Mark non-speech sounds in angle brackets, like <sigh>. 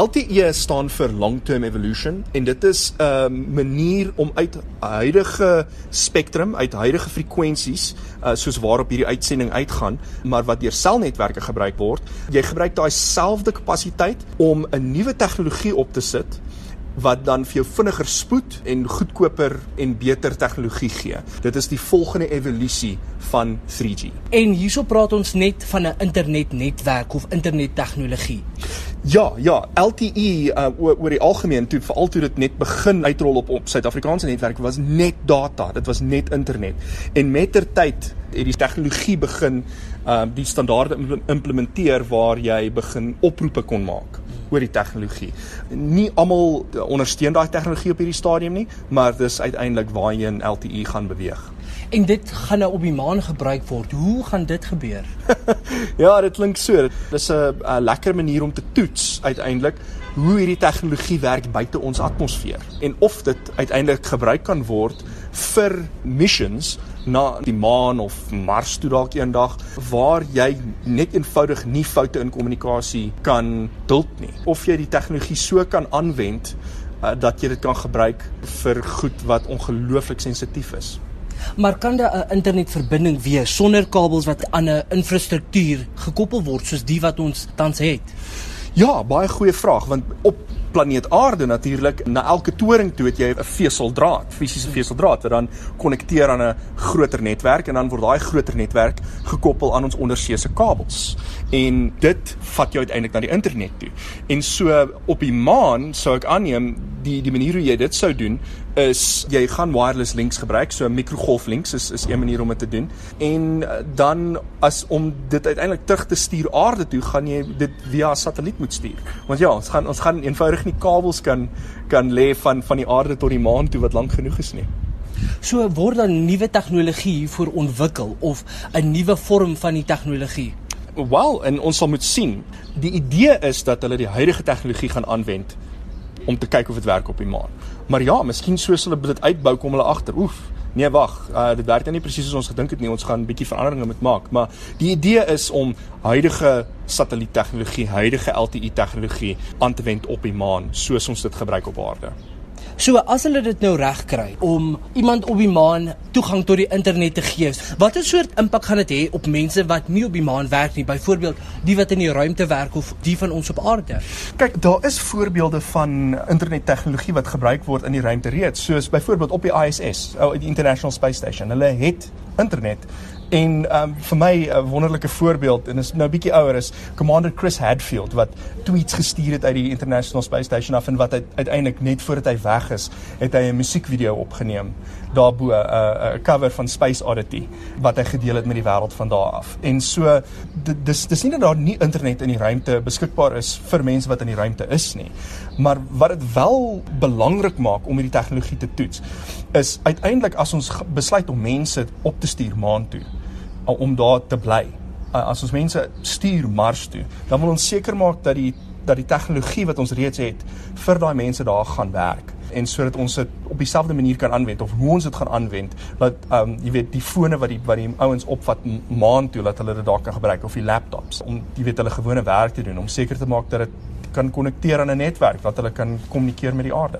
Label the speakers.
Speaker 1: LTE staan vir long term evolution en dit is 'n uh, manier om uit huidige spektrum, uit huidige frekwensies, uh, soos waarop hierdie uitsending uitgaan, maar wat deur selnetwerke gebruik word, jy gebruik daai selfde kapasiteit om 'n nuwe tegnologie op te sit wat dan vir jou vinniger spoed en goedkoper en beter tegnologie gee. Dit is die volgende evolusie van 3G.
Speaker 2: En hierso praat ons net van 'n internetnetwerk of internettegnologie.
Speaker 1: Ja, ja, LTE uh, oor, oor die algemeen toe veral toe dit net begin uitrol op op Suid-Afrikaanse netwerke was net data, dit was net internet. En mettertyd het die tegnologie begin uh die standaarde implementeer waar jy begin oproepe kon maak oor die tegnologie. Nie almal ondersteun daai tegnologie op hierdie stadium nie, maar dis uiteindelik waarheen LTE gaan beweeg.
Speaker 2: En dit gaan nou op die maan gebruik word. Hoe gaan dit gebeur? <laughs>
Speaker 1: ja, dit klink so. Dis 'n lekker manier om te toets uiteindelik hoe hierdie tegnologie werk buite ons atmosfeer en of dit uiteindelik gebruik kan word vir missions na die maan of Mars toe dalk eendag waar jy net eenvoudig nie foute in kommunikasie kan duld nie of jy die tegnologie so kan aanwend uh, dat jy dit kan gebruik vir goed wat ongelooflik sensitief is.
Speaker 2: Maar kan daar 'n internetverbinding wees sonder kabels wat aan 'n infrastruktuur gekoppel word soos die wat ons tans het?
Speaker 1: Ja, baie goeie vraag want op planeet Aarde natuurlik na elke toring toe het jy 'n veseldraad, fisiese veseldraad wat dan konnekteer aan 'n groter netwerk en dan word daai groter netwerk gekoppel aan ons onderseese kabels. En dit vat jou uiteindelik na die internet toe. En so op die maan sou ek aanneem die die manier hoe jy dit sou doen is jy gaan wireless links gebruik, so mikrogolf links is is een manier om dit te doen. En eh, dan as om dit uiteindelik terug te stuur aarde toe, gaan jy dit via satelliet moet stuur. Want ja, ons gaan ons gaan eenvoudig nie kabels kan kan lê van van die aarde tot die maan toe wat lank genoeg is nie.
Speaker 2: So word dan nuwe tegnologie hiervoor ontwikkel of 'n nuwe vorm van die tegnologie.
Speaker 1: Wel, en ons sal moet sien. Die idee is dat hulle die huidige tegnologie gaan aanwend om te kyk of dit werk op die maan. Maar ja, miskien soos hulle dit uitbou kom hulle agter. Oef, nee wag, uh, dit werk nie presies soos ons gedink het nie. Ons gaan 'n bietjie veranderinge moet maak, maar die idee is om huidige satelliettegnologie, huidige LTE tegnologie aan te wend op die maan soos ons dit gebruik op aarde.
Speaker 2: So as hulle dit nou reg kry om iemand op die maan toegang tot die internet te gee, watter soort impak gaan dit hê op mense wat nie op die maan werk nie, byvoorbeeld die wat in die ruimte werk of die van ons op aarde?
Speaker 1: Kyk, daar is voorbeelde van internettegnologie wat gebruik word in die ruimte reeds, soos byvoorbeeld op die ISS, oh, die International Space Station. Hulle het internet En um vir my 'n wonderlike voorbeeld en is nou bietjie ouer is Commander Chris Hadfield wat tweets gestuur het uit die International Space Station af en wat uiteindelik net voordat hy weg is, het hy 'n musiekvideo opgeneem daarbo 'n uh, 'n cover van Space Oddity wat hy gedeel het met die wêreld van daar af. En so dis dis nie dat daar nie internet in die ruimte beskikbaar is vir mense wat in die ruimte is nie. Maar wat dit wel belangrik maak om hierdie tegnologie te toets is uiteindelik as ons besluit om mense op te stuur maan toe om daar te bly. As ons mense stuur Mars toe, dan wil ons seker maak dat die dat die tegnologie wat ons reeds het vir daai mense daar gaan werk en sodat ons dit op dieselfde manier kan aanwend of hoe ons dit gaan aanwend dat um, jy weet die fone wat die wat die ouens opvat maan toe dat hulle dit daar kan gebruik of die laptops om jy weet hulle gewone werk te doen om seker te maak dat dit kan konnekteer aan 'n netwerk dat hulle kan kommunikeer met die aarde.